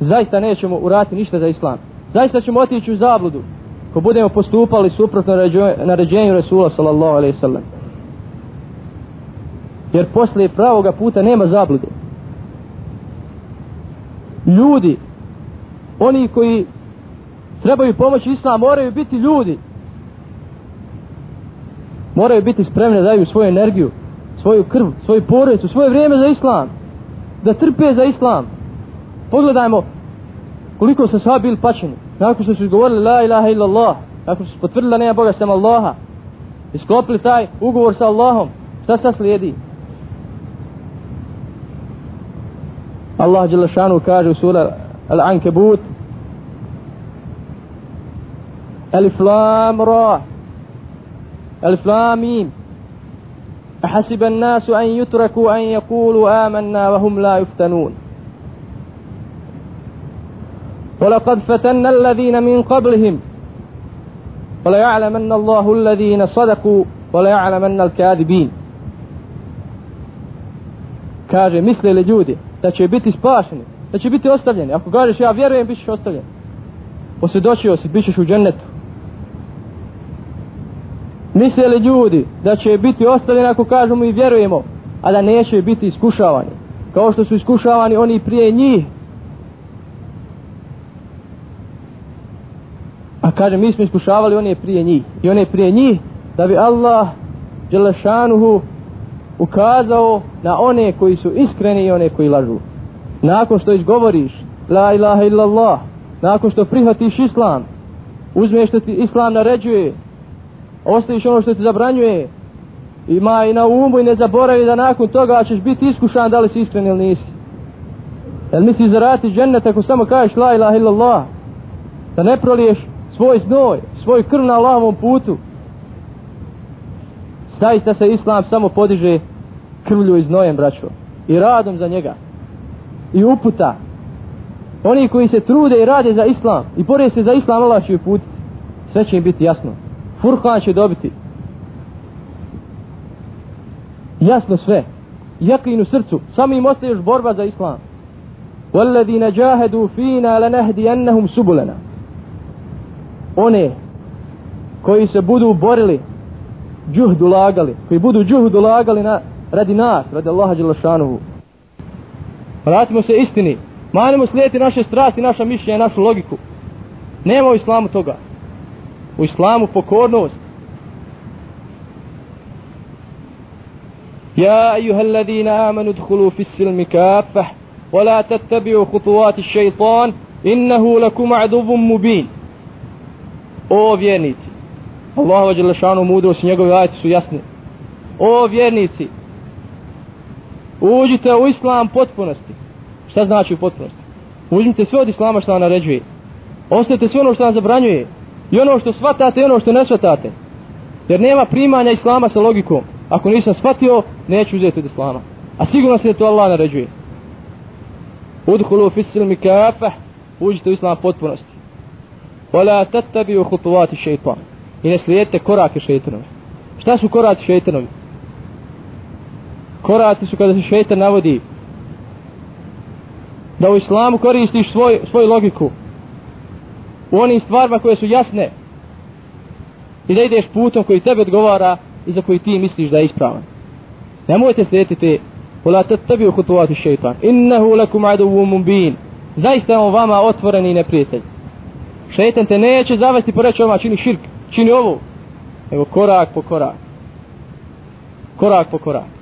zaista nećemo urati ništa za islam. Zaista ćemo otići u zabludu ko budemo postupali suprotno naređenju Resula sallallahu alaihi sallam. Jer poslije pravoga puta nema zablude. Ljudi, oni koji trebaju pomoći islam, moraju biti ljudi. Moraju biti spremni da daju svoju energiju, svoju krv, svoju porodicu, svoje vrijeme za islam. Da trpe za islam Pogledajmo koliko su sahaba bili pačeni. Nakon što su govorili la ilaha illa Allah, nakon što su potvrdili da nema Boga sem Allaha, isklopili taj ugovor sa Allahom, šta sad slijedi? Allah Đelešanu kaže u sura Al-Ankebut Alif Lam Ra Alif Lam Mim أحسب الناس أن يتركوا أن يقولوا آمنا وهم لا يفتنون ولقد فتنا الذين من قبلهم وليعلمن الله الذين صدقوا وليعلمن الكاذبين kaže misle li ljudi da će biti spašeni da će biti ostavljeni ako kažeš ja vjerujem bit ćeš ostavljen posvjedočio si bit ćeš u džennetu misle li ljudi da će biti ostavljeni ako kažemo i vjerujemo a da neće biti iskušavani kao što su iskušavani oni prije njih kaže, mi smo iskušavali one prije njih. I one prije njih, da bi Allah, Đelešanuhu, ukazao na one koji su iskreni i one koji lažu. Nakon što izgovoriš, la ilaha illallah, nakon što prihvatiš islam, uzmeš što ti islam naređuje, ostaviš ono što ti zabranjuje, ima i na umu i ne zaboravi da nakon toga ćeš biti iskušan da li si iskren ili nisi. Jel misliš zarati džennet ako samo kažeš la ilaha illallah, da ne proliješ svoj znoj, svoj krv na Allahovom putu. Zaista se Islam samo podiže krvlju i znojem, braćo. I radom za njega. I uputa. Oni koji se trude i rade za Islam i bore se za Islam, Allah će put. Sve će im biti jasno. Furkan će dobiti. Jasno sve. Jakin u srcu. Samo im ostaje još borba za Islam. وَالَّذِينَ جَاهَدُوا فِينَا لَنَهْدِيَنَّهُمْ سُبُلَنَا one koji se budu borili džuhdu lagali koji budu džuhdu lagali na, radi nas radi Allaha Đelešanuhu vratimo se istini manimo slijeti naše strasti naša mišljenja našu logiku nema u islamu toga u islamu pokornost يا أيها الذين آمنوا ادخلوا في السلم كافة ولا تتبعوا خطوات الشيطان إنه لكم عدو مبين O vjernici, Allah vađe lešanu mudrost, njegove ajte su jasne. O vjernici, uđite u islam potpunosti. Šta znači u potpunosti? Uđite sve od islama što vam naređuje. Ostavite sve ono što vam zabranjuje. I ono što shvatate i ono što ne shvatate. Jer nema primanja islama sa logikom. Ako nisam shvatio, neću uzeti od islama. A sigurno se to Allah naređuje. Udhulu fisilmi kafah, uđite u islam potpunosti. ولا تتبعوا خطوات الشيطان i ne slijedite korake šeitanovi. Šta su koraci šeitanovi? Koraci su kada se šeitan navodi da u islamu koristiš svoj, svoju logiku u onim stvarima koje su jasne i da ideš putom koji tebe odgovara i za koji ti misliš da je ispravan. Nemojte slijediti te ولا تتبعوا خطوات الشيطان إنه لكم عدو مبين zaista on vama otvoreni neprijatelj Šeitan te neće zavesti po reći čini širk, čini ovo. Evo korak po korak. Korak po korak.